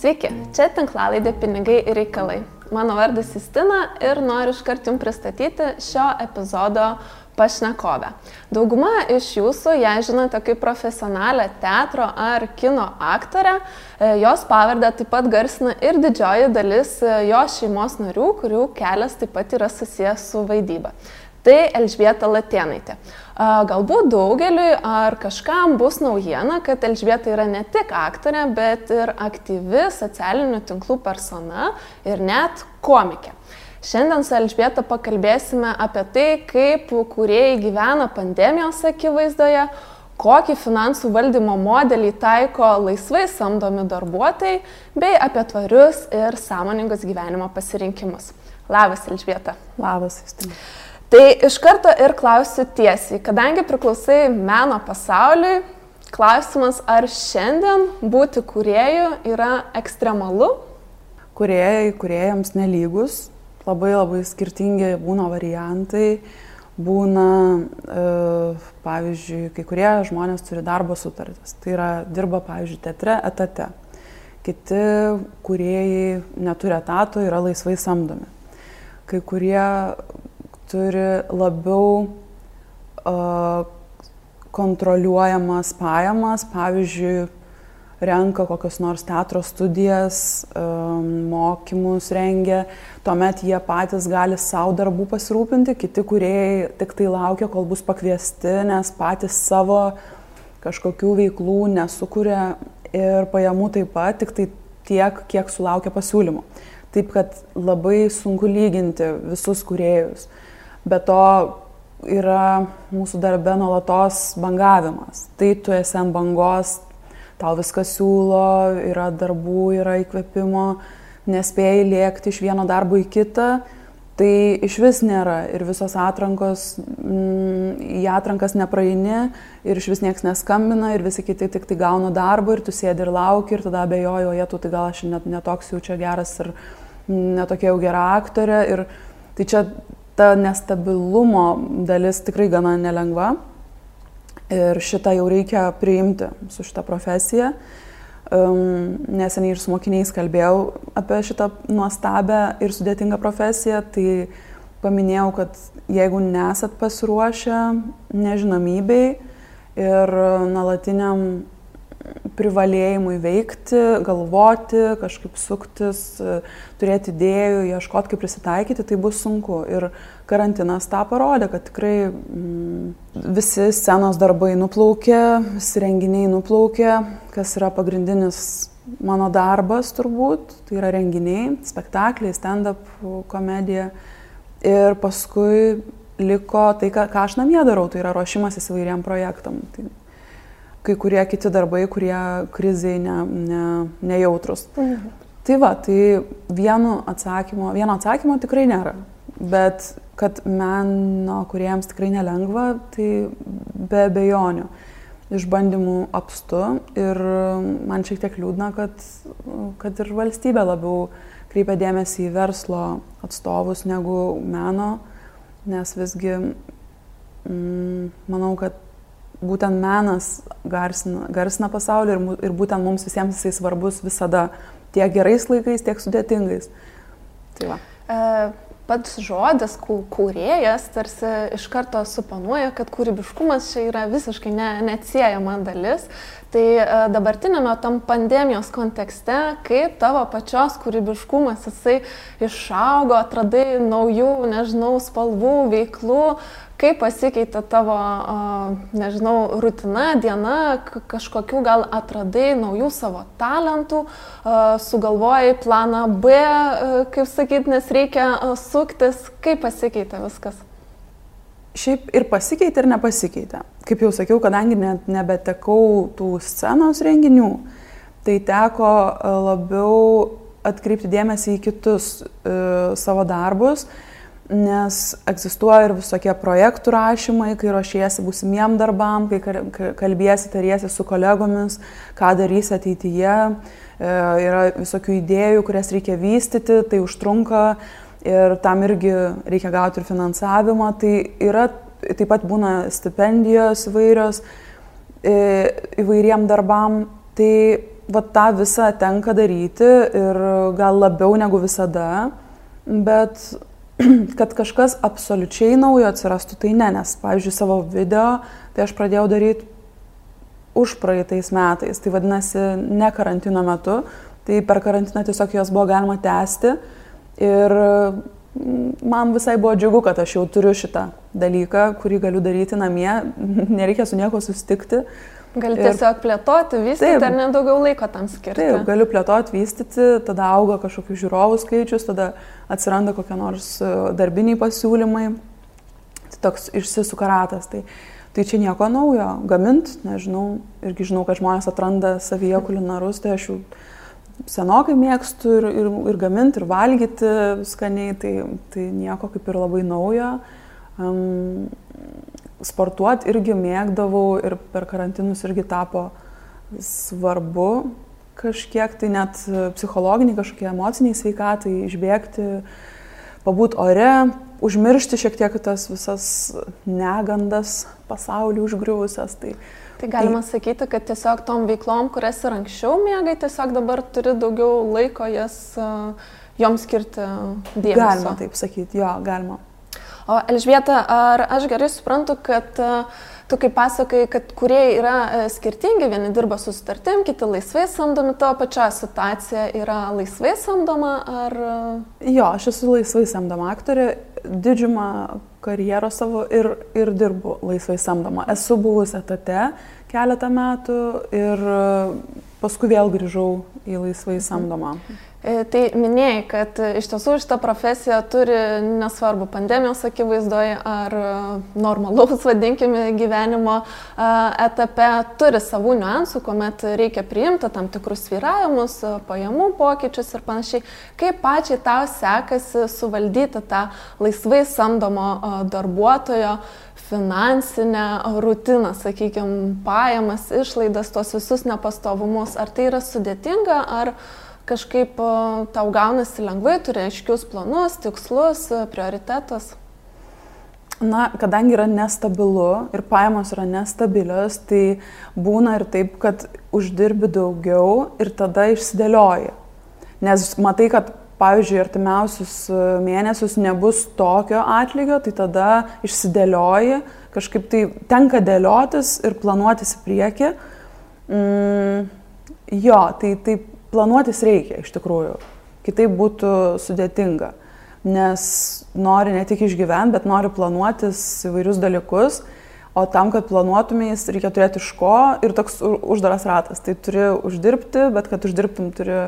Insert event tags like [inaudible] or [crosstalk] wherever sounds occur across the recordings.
Sveiki, čia tinklalaidė Pinigai ir reikalai. Mano vardas Justina ir noriu iškart jums pristatyti šio epizodo pašnekovę. Dauguma iš jūsų ją žinote kaip profesionalią teatro ar kino aktorę. E, jos pavardę taip pat garsina ir didžioji dalis e, jos šeimos narių, kurių kelias taip pat yra susijęs su vaidyba. Tai Elžbieta Latėnaitė. Galbūt daugeliui ar kažkam bus naujiena, kad Elžbieta yra ne tik aktorė, bet ir aktyvi socialinių tinklų persona ir net komikė. Šiandien su Elžbieta pakalbėsime apie tai, kaip kuriejai gyvena pandemijos akivaizdoje, kokį finansų valdymo modelį taiko laisvai samdomi darbuotojai, bei apie tvarius ir sąmoningus gyvenimo pasirinkimus. Labas, Elžbieta. Labas, Justina. Tai iš karto ir klausiu tiesiai, kadangi priklausai meno pasauliui, klausimas, ar šiandien būti kuriejų yra ekstremalu? Kuriejai, kuriejams nelygus, labai labai skirtingi būna variantai. Būna, e, pavyzdžiui, kai kurie žmonės turi darbo sutartis. Tai yra, dirba, pavyzdžiui, teatre etate. Kiti kuriejai neturi etato, yra laisvai samdomi. Kai kurie turi labiau uh, kontroliuojamas pajamas, pavyzdžiui, renka kokias nors teatro studijas, um, mokymus rengia, tuomet jie patys gali savo darbų pasirūpinti, kiti kuriejai tik tai laukia, kol bus pakviesti, nes patys savo kažkokių veiklų nesukuria ir pajamų taip pat, tik tai tiek, kiek sulaukia pasiūlymų. Taip kad labai sunku lyginti visus kuriejus. Be to yra mūsų darbe nuolatos bangavimas. Tai tu esi ant bangos, tau viskas siūlo, yra darbų, yra įkvėpimo, nespėjai lėkti iš vieno darbo į kitą, tai iš vis nėra ir visos atrankos, mm, į atrankas nepraeini ir iš vis niekas neskambina ir visi kiti tik tai gauna darbą ir tu sėdi ir lauki ir tada abejoju, o jie tu tai gal aš net netoks jau čia geras ir netokia jau gera aktorė ir tai čia ta nestabilumo dalis tikrai gana nelengva. Ir šitą jau reikia priimti su šitą profesiją. Um, neseniai ir su mokiniais kalbėjau apie šitą nuostabę ir sudėtingą profesiją, tai paminėjau, kad jeigu nesat pasiruošę nežinomybei ir nuolatiniam privalėjimui veikti, galvoti, kažkaip suktis, turėti idėjų, ieškoti, kaip prisitaikyti, tai bus sunku. Ir karantinas tą parodė, kad tikrai mm, visi scenos darbai nuplaukė, visi renginiai nuplaukė, kas yra pagrindinis mano darbas turbūt, tai yra renginiai, spektakliai, stand-up komedija. Ir paskui liko tai, ką, ką aš namie darau, tai yra ruošimasis įvairiam projektam. Tai kai kurie kiti darbai, kurie krizai ne, ne, nejautrus. Mhm. Tai va, tai vieno atsakymo, vieno atsakymo tikrai nėra. Bet kad meno kuriems tikrai nelengva, tai be bejonių. Išbandymų apstu ir man šiek tiek liūdna, kad, kad ir valstybė labiau kreipia dėmesį į verslo atstovus negu meno, nes visgi mm, manau, kad būtent menas garsina, garsina pasaulį ir, ir būtent mums visiems jisai svarbus visada, tiek gerais laikais, tiek sudėtingais. Tai va. E, pats žodis kūrėjas tarsi iš karto suponuoja, kad kūrybiškumas čia yra visiškai ne, neatsiejama dalis. Tai e, dabartinėme tam pandemijos kontekste, kaip tavo pačios kūrybiškumas, jisai išaugo, atradai naujų, nežinau, spalvų, veiklų, kaip pasikeitė tavo, nežinau, rutina, diena, kažkokių gal atradai naujų savo talentų, sugalvojai planą B, kaip sakyt, nes reikia suktis, kaip pasikeitė viskas? Šiaip ir pasikeitė, ir nepasikeitė. Kaip jau sakiau, kadangi net nebetekau tų scenos renginių, tai teko labiau atkreipti dėmesį į kitus uh, savo darbus, uh, nes egzistuoja ir visokie projektų rašymai, kai ruošiesi būsimiem darbam, kai kalbėsi, tariesi su kolegomis, ką darysi ateityje, e, yra visokių idėjų, kurias reikia vystyti, tai užtrunka ir tam irgi reikia gauti ir finansavimą. Tai yra taip pat būna stipendijos įvairios įvairiem darbam. Tai va tą visą tenka daryti ir gal labiau negu visada, bet [clears throat] kad kažkas absoliučiai naujo atsirastų, tai ne, nes, pavyzdžiui, savo video, tai aš pradėjau daryti už praeitais metais, tai vadinasi, ne karantino metu, tai per karantiną tiesiog jos buvo galima tęsti ir mm, man visai buvo džiugu, kad aš jau turiu šitą dalyką, kurį galiu daryti namie, [laughs] nereikia su nieko sustikti. Gali ir, tiesiog plėtoti, vystyti, taip, ar nedaugiau laiko tam skirti. Taip, galiu plėtoti, vystyti, tada auga kažkokių žiūrovų skaičius, tada atsiranda kokie nors e, darbiniai pasiūlymai. Tai toks išsisuka ratas. Tai, tai čia nieko naujo. Gamint, nežinau, irgi žinau, kad žmonės atranda savyje kulinarus, tai aš jau senokai mėgstu ir, ir, ir gaminti, ir valgyti skaniai, tai, tai nieko kaip ir labai naujo. Um, sportuoti irgi mėgdavau ir per karantinus irgi tapo svarbu kažkiek, tai net psichologiniai, kažkokie emociniai sveikatai, išbėgti, pabūti ore, užmiršti šiek tiek tas visas negandas pasaulį užgriuvusias. Tai, tai galima tai, sakyti, kad tiesiog tom veiklom, kurias ir anksčiau mėgai, tiesiog dabar turi daugiau laiko jas, joms skirti dėmesio. Galima taip sakyti, jo, galima. O Elžbieta, ar aš gerai suprantu, kad e, tu kaip pasakai, kad kurie yra e, skirtingi, vieni dirba su sutartim, kiti laisvai samdomi, tavo pačia situacija yra laisvai samdoma ar... E? Jo, aš esu laisvai samdoma aktorė, didžiumą karjeros savo ir, ir dirbu laisvai samdoma. Esu buvusi etate keletą metų ir paskui vėl grįžau į laisvai samdomą. Mhm. E, tai minėjai, kad e, iš tiesų šitą profesiją turi nesvarbu pandemijos akivaizdoje ar e, normalaus, [laughs] vadinkime, gyvenimo etape, turi savų niuansų, kuomet reikia priimti tam tikrus vyravimus, pajamų pokyčius ir panašiai. Kaip pačiai tau sekasi suvaldyti tą laisvai samdomo darbuotojo finansinę rutiną, sakykime, pajamas, išlaidas, tos visus nepastovumus. Ar tai yra sudėtinga, ar kažkaip tau gaunasi lengvai, turi aiškius planus, tikslus, prioritetus? Na, kadangi yra nestabilu ir pajamos yra nestabilios, tai būna ir taip, kad uždirbi daugiau ir tada išsidėlioji. Nes matai, kad, pavyzdžiui, artimiausius e, mėnesius nebus tokio atlygio, tai tada išsidėlioji, kažkaip tai tenka dėliotis ir planuotis į priekį. Mm, jo, tai taip planuotis reikia iš tikrųjų. Kitaip būtų sudėtinga. Nes nori ne tik išgyventi, bet nori planuotis įvairius dalykus. O tam, kad planuotumės, reikia turėti iš ko ir toks uždaras ratas. Tai turi uždirbti, bet kad uždirbtum turi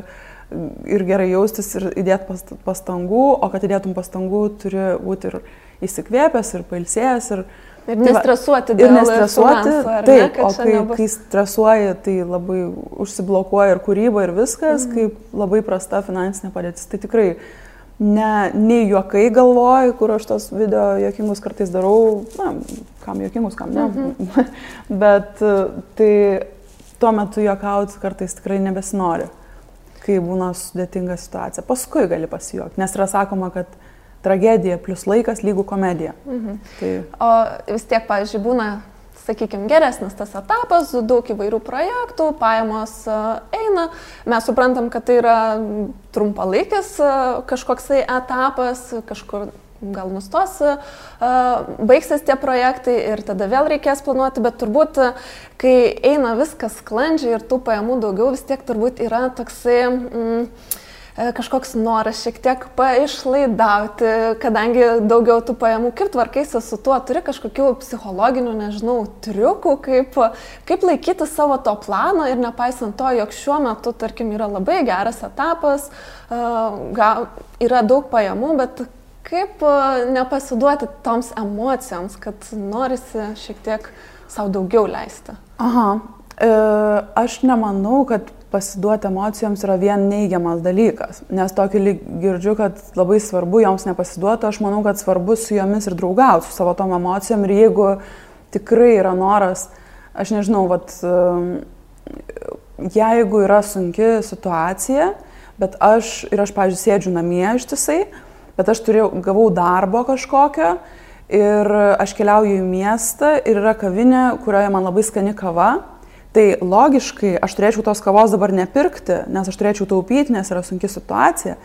ir gerai jaustis ir įdėti pastangų, o kad įdėtum pastangų turi būti ir įsikvėpęs, ir pailsėjęs, ir, Ir tai nestresuoti dėl ir nestresuoti, finansų, taip, ne, o kai, nebus... kai stresuoji, tai labai užsiblokuoja ir kūryba, ir viskas, mm. kaip labai prasta finansinė padėtis. Tai tikrai ne, nei juokai galvoju, kur aš tos video juokingus kartais darau, na, kam juokingus, kam ne. Mm -hmm. [laughs] Bet tai tuo metu juokauti kartais tikrai nebesinori, kai būna sudėtinga situacija. Paskui gali pasijuokti, nes yra sakoma, kad tragedija plus laikas lygų komedija. Mhm. Tai... O vis tiek, pavyzdžiui, būna, sakykime, geresnis tas etapas, daug įvairių projektų, pajamos e, eina, mes suprantam, kad tai yra trumpalaikis e, kažkoksai etapas, kažkur gal nustos, e, baigsis tie projektai ir tada vėl reikės planuoti, bet turbūt, kai eina viskas sklandžiai ir tų pajamų daugiau, vis tiek turbūt yra toksai... Mm, kažkoks noras šiek tiek paišlaidauti, kadangi daugiau tų pajamų, kaip tvarkaisi su tuo, turi kažkokių psichologinių, nežinau, triukų, kaip, kaip laikyti savo to plano ir nepaisant to, jog šiuo metu, tarkim, yra labai geras etapas, e, yra daug pajamų, bet kaip e, nepasiduoti toms emocijoms, kad norisi šiek tiek savo daugiau leisti. Aha, e, aš nemanau, kad pasiduoti emocijoms yra vien neigiamas dalykas. Nes tokį girdžiu, kad labai svarbu joms nepasiduoti, aš manau, kad svarbu su jomis ir draugauti, su savo tom emocijom. Ir jeigu tikrai yra noras, aš nežinau, vat, jeigu yra sunki situacija, bet aš ir aš, pavyzdžiui, sėdžiu namie ištisai, bet aš turėjau, gavau darbo kažkokio ir aš keliauju į miestą ir yra kavinė, kurioje man labai skani kava. Tai logiškai aš turėčiau tos kavos dabar nepirkti, nes aš turėčiau taupyti, nes yra sunki situacija.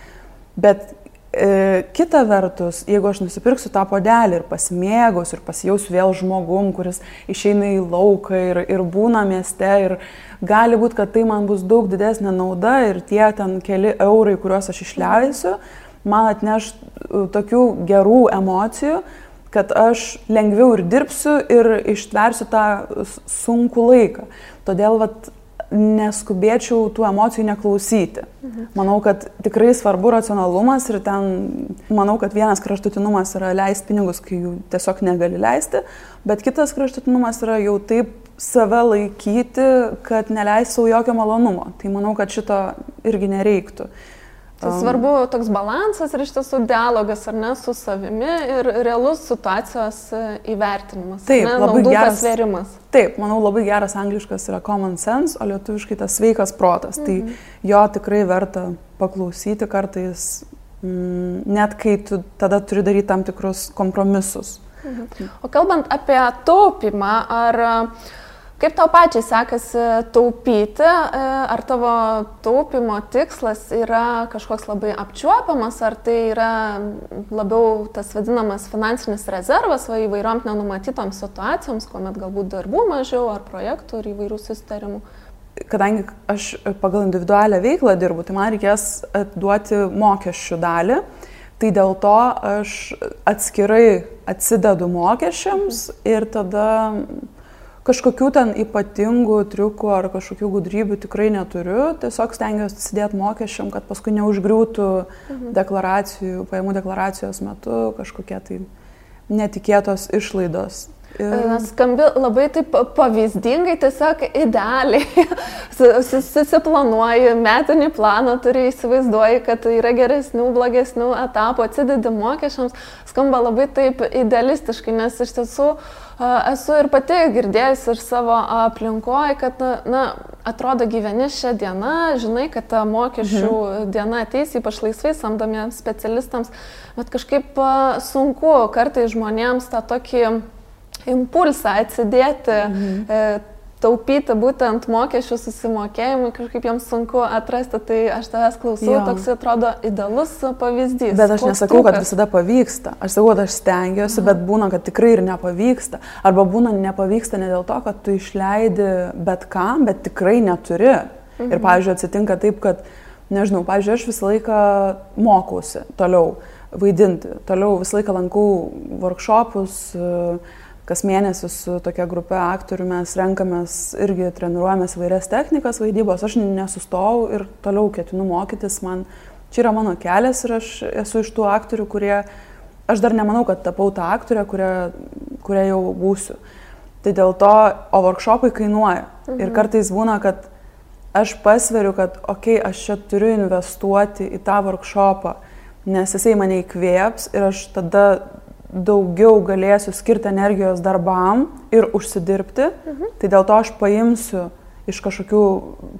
Bet e, kita vertus, jeigu aš nusipirksiu tą podelį ir pasimėgaus ir pasijausiu vėl žmogum, kuris išeina į lauką ir, ir būna mieste ir gali būti, kad tai man bus daug didesnė nauda ir tie ten keli eurai, kuriuos aš išleisiu, man atneš e, tokių gerų emocijų, kad aš lengviau ir dirbsiu ir ištversiu tą sunkų laiką. Todėl vat, neskubėčiau tų emocijų neklausyti. Mhm. Manau, kad tikrai svarbu racionalumas ir ten, manau, kad vienas kraštutinumas yra leisti pinigus, kai jų tiesiog negali leisti, bet kitas kraštutinumas yra jau taip save laikyti, kad neleisi savo jokio malonumo. Tai manau, kad šito irgi nereiktų. Tai svarbu toks balansas ir iš tiesų dialogas ar ne su savimi ir realus situacijos e, įvertinimas. Taip, ne, labai geras sverimas. Taip, manau, labai geras angliškas yra common sense, o lietuviškai tas sveikas protas. Tai mhm. Tai jo tikrai verta paklausyti kartais, mm, net kai tu tada turi daryti tam tikrus kompromisus. Mhm. O kalbant apie taupimą, ar uh, Kaip tau pačiai sekasi taupyti, e, ar tavo taupimo tikslas yra kažkoks labai apčiuopiamas, ar tai yra labiau tas vadinamas finansinis rezervas va įvairiom nenumatytoms situacijoms, kuomet galbūt darbų mažiau, ar projektų, ar įvairių susitarimų? Kadangi aš pagal individualią veiklą dirbu, tai man reikės duoti mokesčių dalį. Tai dėl to aš atskirai atsidedu mokesčiams ir tada Kažkokių ten ypatingų triukų ar kažkokių gudrybių tikrai neturiu, tiesiog stengiuosi atsidėti mokesčiam, kad paskui neužgriūtų mhm. deklaracijų, pajamų deklaracijos metu kažkokie tai netikėtos išlaidos. Ir... Skambi labai taip pavyzdingai, tiesiog idealiai. [laughs] Susiplanuoji metinį planą, turi įsivaizduoji, kad yra geresnių, blogesnių etapų, atsidedi mokesčiams. Skamba labai taip idealistiškai, nes iš tiesų uh, Esu ir pati girdėjusi ir savo aplinkoje, kad, na, atrodo gyveni šią dieną, žinai, kad ta mokesčių mhm. diena ateis, ypač laisvai samdomiems specialistams, bet kažkaip sunku kartai žmonėms tą tokį impulsą atsidėti. Mhm. E, taupyti būtent mokesčių susimokėjimui, kažkaip jiems sunku atrasti, tai aš tavęs klausau, jo. toks atrodo idealus pavyzdys. Bet aš Koks nesakau, trūkas? kad visada pavyksta, aš sakau, kad aš stengiuosi, bet būna, kad tikrai ir nepavyksta. Arba būna nepavyksta ne dėl to, kad tu išleidi bet kam, bet tikrai neturi. Mhm. Ir, pavyzdžiui, atsitinka taip, kad, nežinau, pavyzdžiui, aš visą laiką mokausi toliau vaidinti, toliau visą laiką lankau workshopus, uh, kas mėnesį su tokia grupė aktorių mes renkamės irgi treniruojamės vairias technikas vaidybos. Aš nesustojau ir toliau ketinu mokytis. Man čia yra mano kelias ir aš esu iš tų aktorių, kurie, aš dar nemanau, kad tapau tą aktorę, kurie, kurie jau būsiu. Tai dėl to, o workshopai kainuoja. Mhm. Ir kartais būna, kad aš pasveriu, kad, okei, okay, aš čia turiu investuoti į tą workshopą, nes jisai mane įkvėps ir aš tada daugiau galėsiu skirti energijos darbam ir užsidirbti, mhm. tai dėl to aš paimsiu iš kažkokių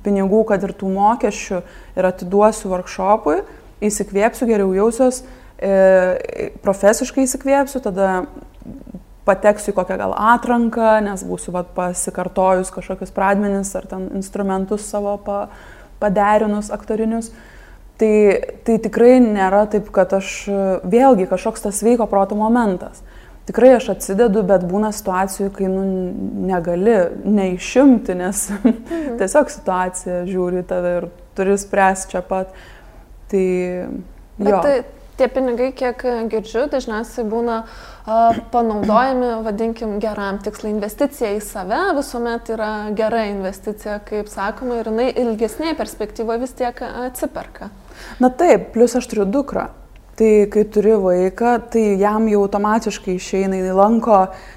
pinigų, kad ir tų mokesčių ir atiduosiu workshopui, įsikvėpsiu, geriau jausiuos, e, profesiškai įsikvėpsiu, tada pateksiu į kokią gal atranką, nes būsiu vat, pasikartojus kažkokius pradmenis ar ten instrumentus savo pa, paderinus aktorinius. E, Tai, tai tikrai nėra taip, kad aš vėlgi kažkoks tas sveiko proto momentas. Tikrai aš atsidedu, bet būna situacijų, kai nu, negali neišimti, nes [laughs] mhm. tiesiog situacija žiūri tave ir turi spręsti čia pat. Tai jo. Tai, tie pinigai, kiek girdžiu, dažniausiai būna uh, panaudojami, vadinkim, geram tikslai. Investicija į save visuomet yra gera investicija, kaip sakoma, ir jinai ilgesnėje perspektyvoje vis tiek atsiperka. Na taip, plus aš turiu dukrą. Tai kai turi vaiką, tai jam jau automatiškai išeina, jis lanko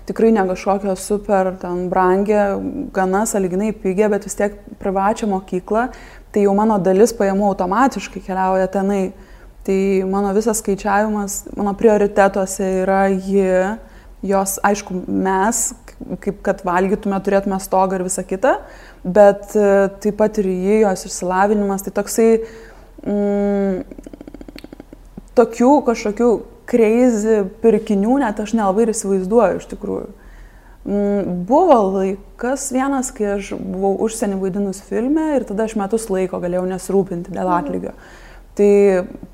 tikrai ne kažkokią super ten brangę, gana saliginai pigę, bet vis tiek privačią mokyklą, tai jau mano dalis pajamų automatiškai keliauja tenai. Tai mano visas skaičiavimas, mano prioritetuose yra ji, jos, aišku, mes, kaip kad valgytume, turėtume stogą ir visą kitą, bet e, taip pat ir ji, jos išsilavinimas, tai toksai mm, tokių kažkokių crazy pirkinių net aš nelabai ir įsivaizduoju iš tikrųjų. Mm, buvo laikas vienas, kai aš buvau užsienį vaidinus filme ir tada aš metus laiko galėjau nesirūpinti dėl atlygio. Tai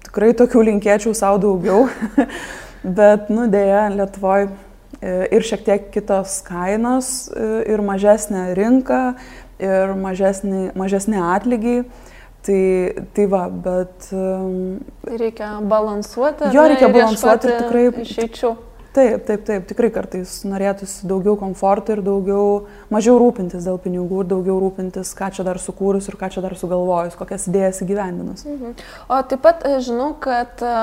tikrai tokių linkėčiau savo daugiau, [laughs] bet, nu, dėja, Lietuvoje ir šiek tiek kitos kainos e, ir mažesnė rinka ir mažesni, mažesni atlygiai. Tai, tai va, bet. Um, reikia balansuoti. Jo, reikia balansuoti ir tikrai. Išeičiau. Taip, taip, taip, tikrai kartais norėtųsi daugiau komforto ir daugiau, mažiau rūpintis dėl pinigų ir daugiau rūpintis, ką čia dar sukūrus ir ką čia dar sugalvojus, kokias idėjas įgyvendinus. Mhm. O taip pat e, žinau, kad e,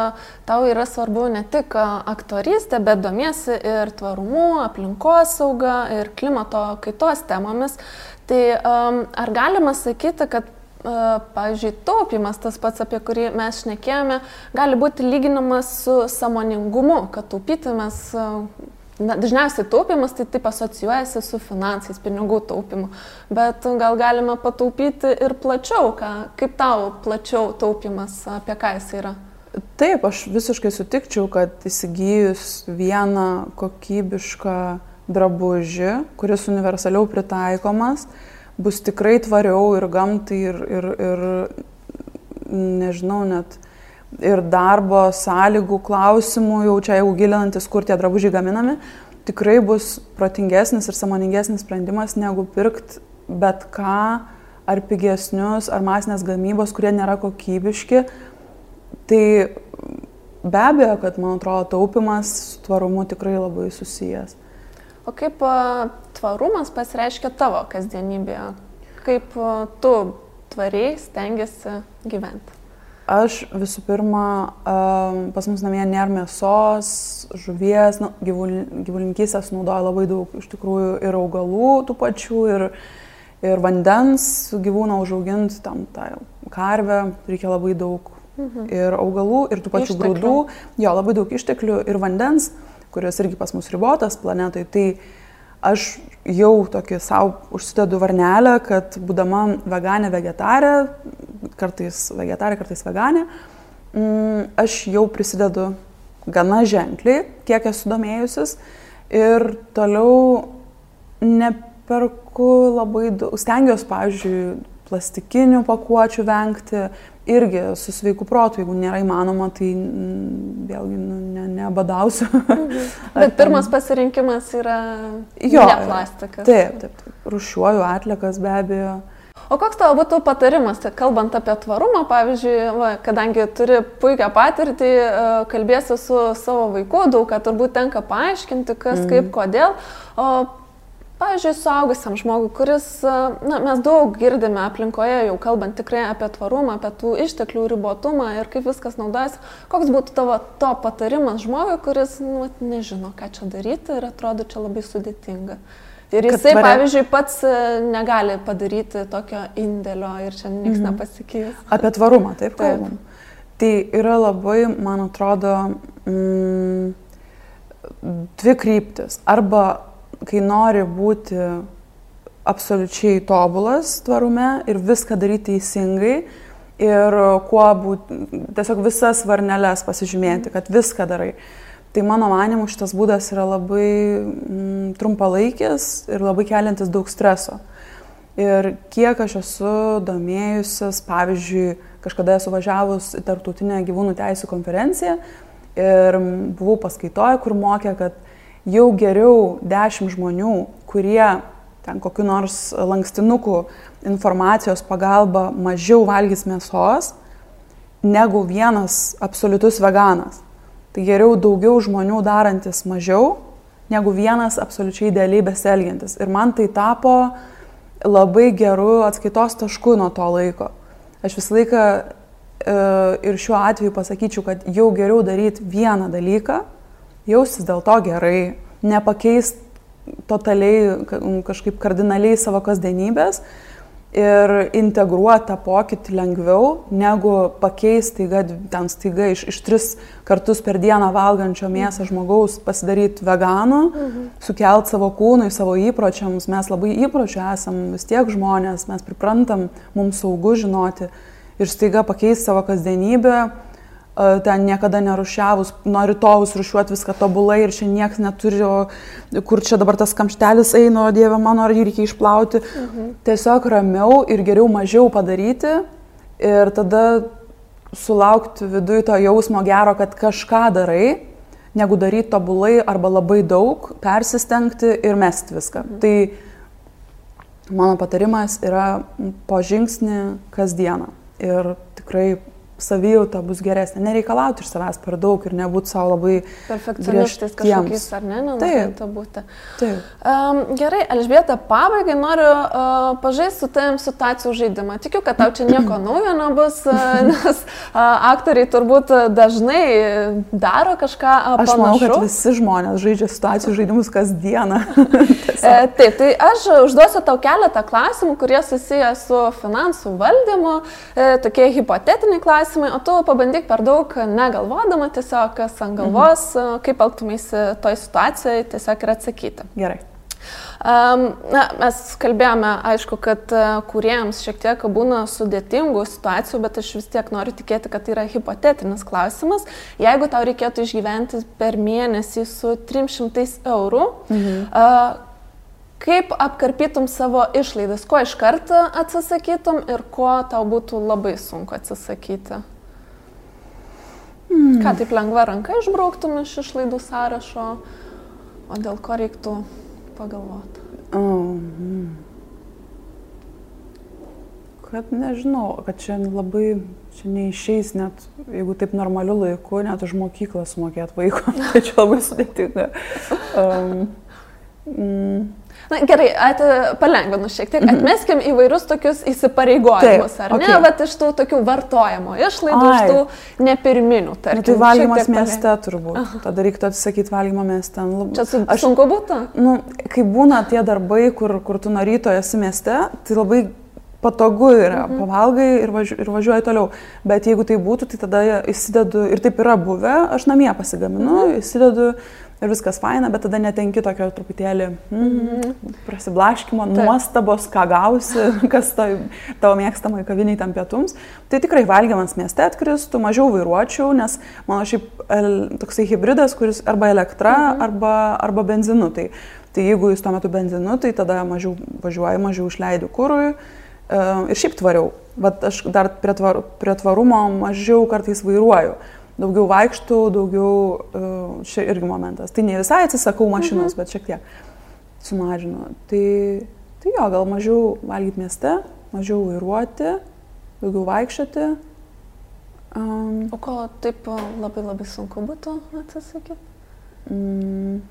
tau yra svarbu ne tik e, aktorystė, bet domiesi ir tvarumu, aplinkosauga ir klimato kaitos temomis. Tai um, ar galima sakyti, kad pavyzdžiui, taupimas, tas pats, apie kurį mes šnekėjome, gali būti lyginamas su samoningumu, kad taupyti mes, na, dažniausiai taupimas tai taip asocijuojasi su finansais, pinigų taupimu, bet gal galime pataupyti ir plačiau, ką, kaip tau plačiau taupimas, apie ką jis yra. Taip, aš visiškai sutikčiau, kad įsigijus vieną kokybišką drabužį, kuris universaliau pritaikomas, uh, bus tikrai tvariau ir gamtai, ir, ir, ir nežinau, net ir darbo sąlygų klausimų, jau čia jau gilinantis, kur tie drabužiai gaminami, tikrai bus protingesnis ir samoningesnis sprendimas negu pirkti bet ką ar pigesnius, ar masinės gamybos, kurie nėra kokybiški. Tai be abejo, kad man atrodo taupimas su tvarumu tikrai labai susijęs. O kaip tvarumas pasireiškia tavo kasdienybėje? Kaip tu tvariai stengiasi gyventi? Aš visų pirma, pas mus namie nėra mėsos, žuvies, nu, gyvulininkystės naudoja labai daug iš tikrųjų ir augalų tų pačių, ir, ir vandens gyvūną užauginti, tam tą karvę reikia labai daug. Mhm. Ir augalų, ir tų pačių išteklių. grūdų, jo labai daug išteklių ir vandens, kurios irgi pas mus ribotas planetoj. Tai aš jau tokį savo užsidedu varnelę, kad būdama veganė, vegetarė, kartais vegetarė, kartais veganė, mm, aš jau prisidedu gana ženkliai, kiek esu domėjusis ir toliau neperku labai daug, stengiuosi, pavyzdžiui, plastikinių pakuočių vengti, irgi su sveiku protu, jeigu nėra įmanoma, tai vėlgi nu, nebadausiu. Mhm. Bet pirmas pasirinkimas yra jo, ne plastikas. Taip, taip, taip. Rušiuoju atlikas be abejo. O koks tavo būtų patarimas, tai kalbant apie tvarumą, pavyzdžiui, va, kadangi turi puikią patirtį, e, kalbėsi su savo vaiku, daug ką turbūt tenka paaiškinti, kas, mm. kaip, kodėl. O Pavyzdžiui, suaugusiam žmogui, kuris, na, mes daug girdime aplinkoje, jau kalbant tikrai apie tvarumą, apie tų išteklių ribotumą ir kaip viskas naudojasi, koks būtų tavo to patarimas žmogui, kuris, nu, nežino, ką čia daryti ir atrodo čia labai sudėtinga. Ir jisai, tvaria... pavyzdžiui, pats negali padaryti tokio indėlio ir čia niekas mhm. nepasikeis. Apie tvarumą, taip, taip. kalbam. Tai yra labai, man atrodo, mm, dvi kryptis. Arba kai nori būti absoliučiai tobulas tvarume ir viską daryti teisingai ir kuo būti, tiesiog visas varneles pasižymėti, kad viską darai. Tai mano manimu šitas būdas yra labai mm, trumpalaikis ir labai keliantis daug streso. Ir kiek aš esu domėjusis, pavyzdžiui, kažkada esu važiavus į tarptautinę gyvūnų teisų konferenciją ir buvau paskaitoje, kur mokė, kad jau geriau 10 žmonių, kurie ten kokiu nors lankstinuku informacijos pagalba mažiau valgys mėsos, negu vienas absoliutus veganas. Tai geriau daugiau žmonių darantis mažiau, negu vienas absoliučiai idealiai besielgiantis. Ir man tai tapo labai geru atskaitos tašku nuo to laiko. Aš visą laiką e, ir šiuo atveju pasakyčiau, kad jau geriau daryti vieną dalyką, jaustis dėl to gerai, nepakeist totaliai kažkaip kardinaliai savo kasdienybės ir integruoti tą pokytį lengviau, negu pakeisti, kad ten staiga iš, iš tris kartus per dieną valgančio mėsą žmogaus pasidaryti veganu, mhm. sukelt savo kūnui, savo įpročiams. Mes labai įpročių esam vis tiek žmonės, mes priprantam, mums saugu žinoti ir staiga pakeisti savo kasdienybę ten niekada nerušiavus, nuo rytojus rušiuoti viską tobulai ir čia niekas neturi, kur čia dabar tas kamštelis eina, o Dieve mano, ar jį reikia išplauti. Mhm. Tiesiog ramiau ir geriau mažiau padaryti ir tada sulaukti viduje to jausmo gero, kad kažką darai, negu daryti tobulai arba labai daug, persistengti ir mesti viską. Mhm. Tai mano patarimas yra po žingsnį kasdieną. Ir tikrai savijauta bus geresnė. Nereikalauti iš savęs per daug ir nebūti savo labai perfekcionistais kažkokiais, ar ne? Taip, būti. Taip. Um, gerai, Elžbieta, pabaigai noriu uh, pažaisti su tavim situacijų žaidimą. Tikiu, kad tau čia nieko [clears throat] naujo nebus, nes uh, aktoriai turbūt dažnai daro kažką uh, aš panašaus. Aš manau, kad visi žmonės žaidžia situacijų [laughs] žaidimus kasdieną. [laughs] e, taip, tai aš užduosiu tau keletą klausimų, kurie susiję su finansų valdymu, e, tokie hipotetiniai klausimai klausimai, o tu pabandyk per daug negalvodama tiesiog, kas ant galvos, mhm. kaip elgtumėsi toj situacijoje, tiesiog ir atsakyti. Gerai. Na, mes kalbėjome, aišku, kad uh, kuriems šiek tiek būna sudėtingų situacijų, bet aš vis tiek noriu tikėti, kad tai yra hipotetinis klausimas. Jeigu tau reikėtų išgyventi per mėnesį su 300 eurų, mhm. Kaip apkarpytum savo išlaidas, ko iš karto atsisakytum ir ko tau būtų labai sunku atsisakyti? Hmm. Ką taip lengva ranka išbrauktum iš išlaidų sąrašo, o dėl ko reiktų pagalvoti? Oh, hmm. Kad nežinau, kad čia labai, čia neišeis net, jeigu taip normaliu laiku, net už mokyklą sumokėt vaiko, [laughs] tai čia labai sudėtinga. Um, mm. Na gerai, at, palengvinu šiek tiek, mhm. atmeskim įvairius tokius įsipareigojimus, Taip, ar ne, okay. bet iš tų tokių vartojimo išlaidų, Ai. iš tų nepirminių, tarkim. Nu, tai valgymas mieste turbūt, Aha. tada reiktų atsisakyti valgymo mieste. Nu, Čia su, aš, sunku būtų? Nu, kai būna tie darbai, kur, kur tu nuo ryto esi mieste, tai labai patogu yra, mhm. pavalgai ir, važiu, ir važiuoji toliau. Bet jeigu tai būtų, tai tada įsidedu, ir taip yra buvę, aš namie pasigaminu, mhm. įsidedu ir viskas faina, bet tada netenki tokio truputėlį mm, mm, prasiblaškimo, Taip. nuostabos, ką gausi, [laughs] kas to, tavo mėgstamai kaviniai tam pietums. Tai tikrai valgymas mieste atkristų, mažiau vairuočiau, nes mano šiaip el, toksai hybridas, kuris arba elektra, mhm. arba, arba benzinu. Tai, tai jeigu jūs tuo metu benzinu, tai tada mažiau važiuoju, mažiau išleidžiu kūrui ir šiaip tvariau. Bet aš dar prie, tvar, prie tvarumo mažiau kartais vairuoju daugiau vaikštų, daugiau, e, čia irgi momentas. Tai ne visai atsisakau mašinos, mhm. bet šiek tiek sumažinu. Tai, tai jo, gal mažiau valgyti mieste, mažiau vairuoti, daugiau vaikščioti. Um, o ko taip labai labai sunku būtų atsisakyti? Mm,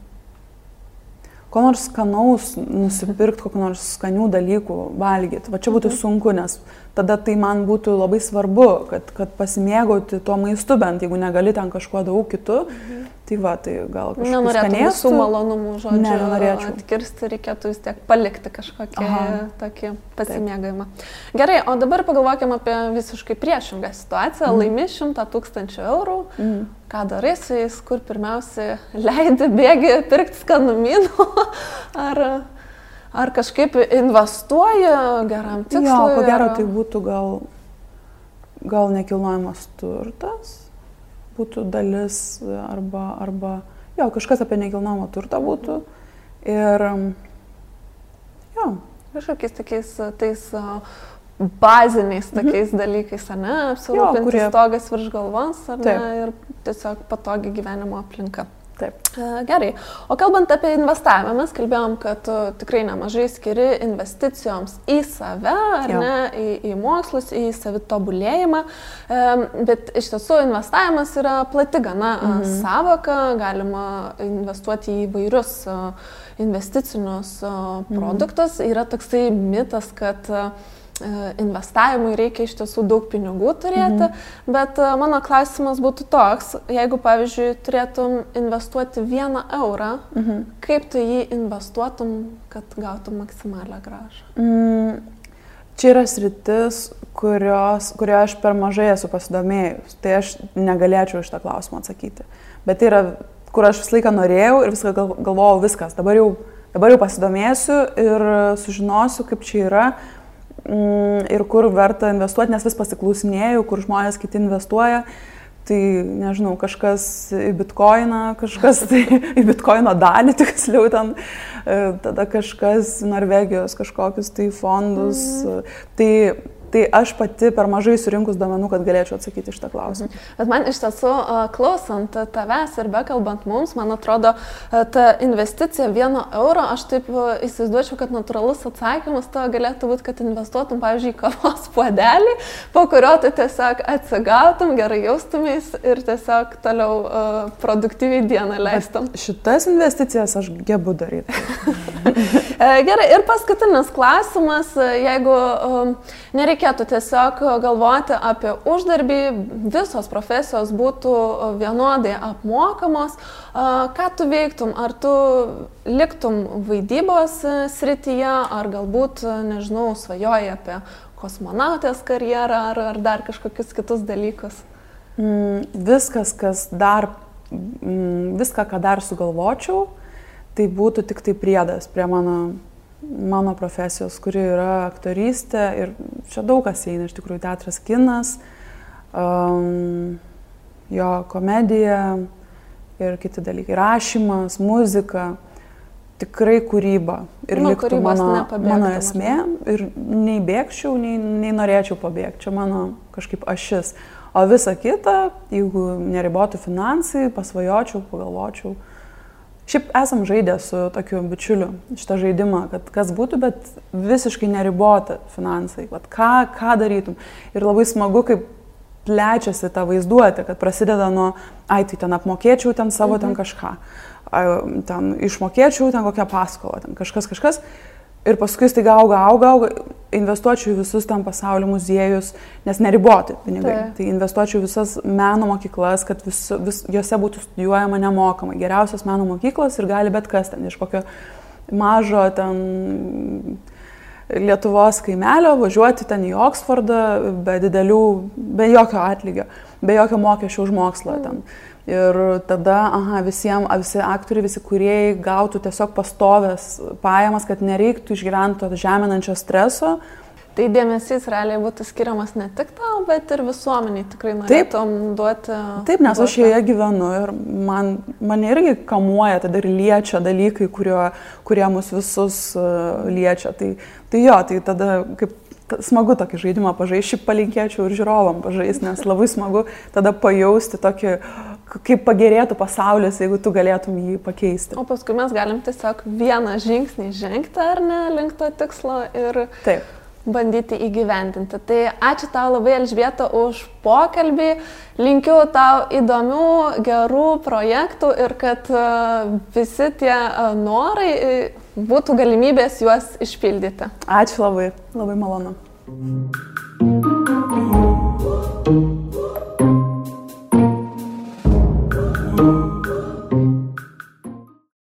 ko nors skanaus nusipirkti, kokių nors skanių dalykų valgyti. Va čia būtų mhm. sunku, nes tada tai man būtų labai svarbu, kad, kad pasimėgauti tuo maistu, bent jeigu negali ten kažkuo daug kitų. Mhm. Tai va, tai gal kažkas. Nenorėtum visų malonumų, žodžiu, ne, nenorėčiau. Atkirsti reikėtų vis tiek palikti kažkokį Aha. tokį pasimėgavimą. Taip. Gerai, o dabar pagalvokime apie visiškai priešingą situaciją. Mhm. Laimi 100 tūkstančių eurų. Mhm. Ką darai su jais, kur pirmiausia leidi, bėgi pirkti skanumynų [laughs] ar Ar kažkaip investuoja geram tikslui? Jo, ko gero tai būtų gal, gal nekilnojamas turtas, būtų dalis arba, arba jo, kažkas apie nekilnojamą turtą būtų. Ir jo. Kažkokiais tokiais tais baziniais mhm. tokiais mhm. dalykais, ar ne, apsirūpinti kurie... stogas virš galvos, ar Taip. ne, ir tiesiog patogi gyvenimo aplinka. Taip. E, gerai. O kalbant apie investavimą, mes kalbėjom, kad tu tikrai nemažai skiri investicijoms į save, ar jo. ne, į, į mokslus, į savitobulėjimą, e, bet iš tiesų investavimas yra plati gana e, mhm. savoka, galima investuoti į vairius investicinius mhm. produktus. Mhm. Yra toksai mitas, kad E, investavimui reikia iš tiesų daug pinigų turėti, mhm. bet e, mano klausimas būtų toks, jeigu, pavyzdžiui, turėtum investuoti vieną eurą, mhm. kaip tu jį investuotum, kad gautum maksimalią gražą? Mm, čia yra sritis, kurios, kurio aš per mažai esu pasidomėjus, tai aš negalėčiau iš tą klausimą atsakyti. Bet tai yra, kur aš visą laiką norėjau ir viską galvojau, viskas, dabar jau, dabar jau pasidomėsiu ir sužinosiu, kaip čia yra ir kur verta investuoti, nes vis pasiklausinėjau, kur žmonės kiti investuoja. Tai nežinau, kažkas į bitkoiną, kažkas tai [laughs] į bitkoino dalį tiksliau ten, e, tada kažkas Norvegijos kažkokius tai fondus. Mm. Tai Tai aš pati per mažai surinkus duomenų, kad galėčiau atsakyti iš tą klausimą. Mhm. Bet man iš tiesų, klausant tavęs ir bekalbant mums, man atrodo, ta investicija vieno euro, aš taip įsivaizduočiau, kad natūralus atsakymas to galėtų būti, kad investuotum, pavyzdžiui, kavos puodelį, po kurio tu tiesiog atsigautum, gerai jaustumės ir tiesiog toliau uh, produktyviai dieną leistum. Bet šitas investicijas aš gebu daryti. [laughs] gerai, ir paskutinis klausimas, jeigu um, nereikia reikėtų tiesiog galvoti apie uždarbį, visos profesijos būtų vienodai apmokamos. Ką tu veiktum? Ar tu liktum vaidybos srityje, ar galbūt, nežinau, svajoji apie kosmonautės karjerą, ar, ar dar kažkokius kitus dalykus? Mm, viskas, kas dar, mm, viską, ką dar sugalvočiau, tai būtų tik tai priedas prie mano mano profesijos, kuri yra aktorystė ir čia daug kas eina, iš tikrųjų teatras, kinas, um, jo komedija ir kiti dalykai, rašymas, muzika, tikrai kūryba ir nu, liktų mano, mano esmė ir nei bėgčiau, nei, nei norėčiau pabėgti, čia mano kažkaip ašis. O visa kita, jeigu neribotų finansai, pasvajočiau, pagalvočiau, Šiaip esam žaidę su tokiu bičiuliu šitą žaidimą, kad kas būtų, bet visiškai neribota finansai. Vat ką, ką darytum. Ir labai smagu, kaip plečiasi ta vaizduotė, kad prasideda nuo, ai, tai ten apmokėčiau ten savo mhm. ten kažką, ten išmokėčiau ten kokią paskolą, ten kažkas kažkas. Ir paskui tai auga, auga, auga, investuočiau visus tam pasaulio muziejus, nes neriboti pinigai. Tai, tai investuočiau visas meno mokyklas, kad vis, vis, juose būtų studijuojama nemokamai. Geriausios meno mokyklos ir gali bet kas ten iš kokio mažo ten Lietuvos kaimelio važiuoti ten į Oksfordą be didelių, be jokio atlygio, be jokio mokesčio už mokslą ten. Ir tada, aha, visiems, visi aktoriai, visi kuriejai gautų tiesiog pastovės pajamas, kad nereiktų išgyventi to žeminančio streso. Tai dėmesys realiai būtų skiriamas ne tik tau, bet ir visuomeniai tikrai norėtum taip, duoti. Taip, nes duoti. aš joje gyvenu ir man, mane irgi kamuoja, tada ir liečia dalykai, kurio, kurie mus visus uh, liečia. Tai, tai jo, tai tada kaip smagu tokį žaidimą pažaisti, šiaip palinkėčiau ir žiūrovam pažaisti, nes labai smagu tada pajausti tokį uh, kaip pagerėtų pasaulis, jeigu tu galėtum jį pakeisti. O paskui mes galim tiesiog vieną žingsnį žengti ar ne link to tikslo ir Taip. bandyti įgyvendinti. Tai ačiū tau labai, Elžbieta, už pokalbį. Linkiu tau įdomių, gerų projektų ir kad e, visi tie e, norai e, būtų galimybės juos išpildyti. Ačiū labai, labai malonu. thank you Ooh.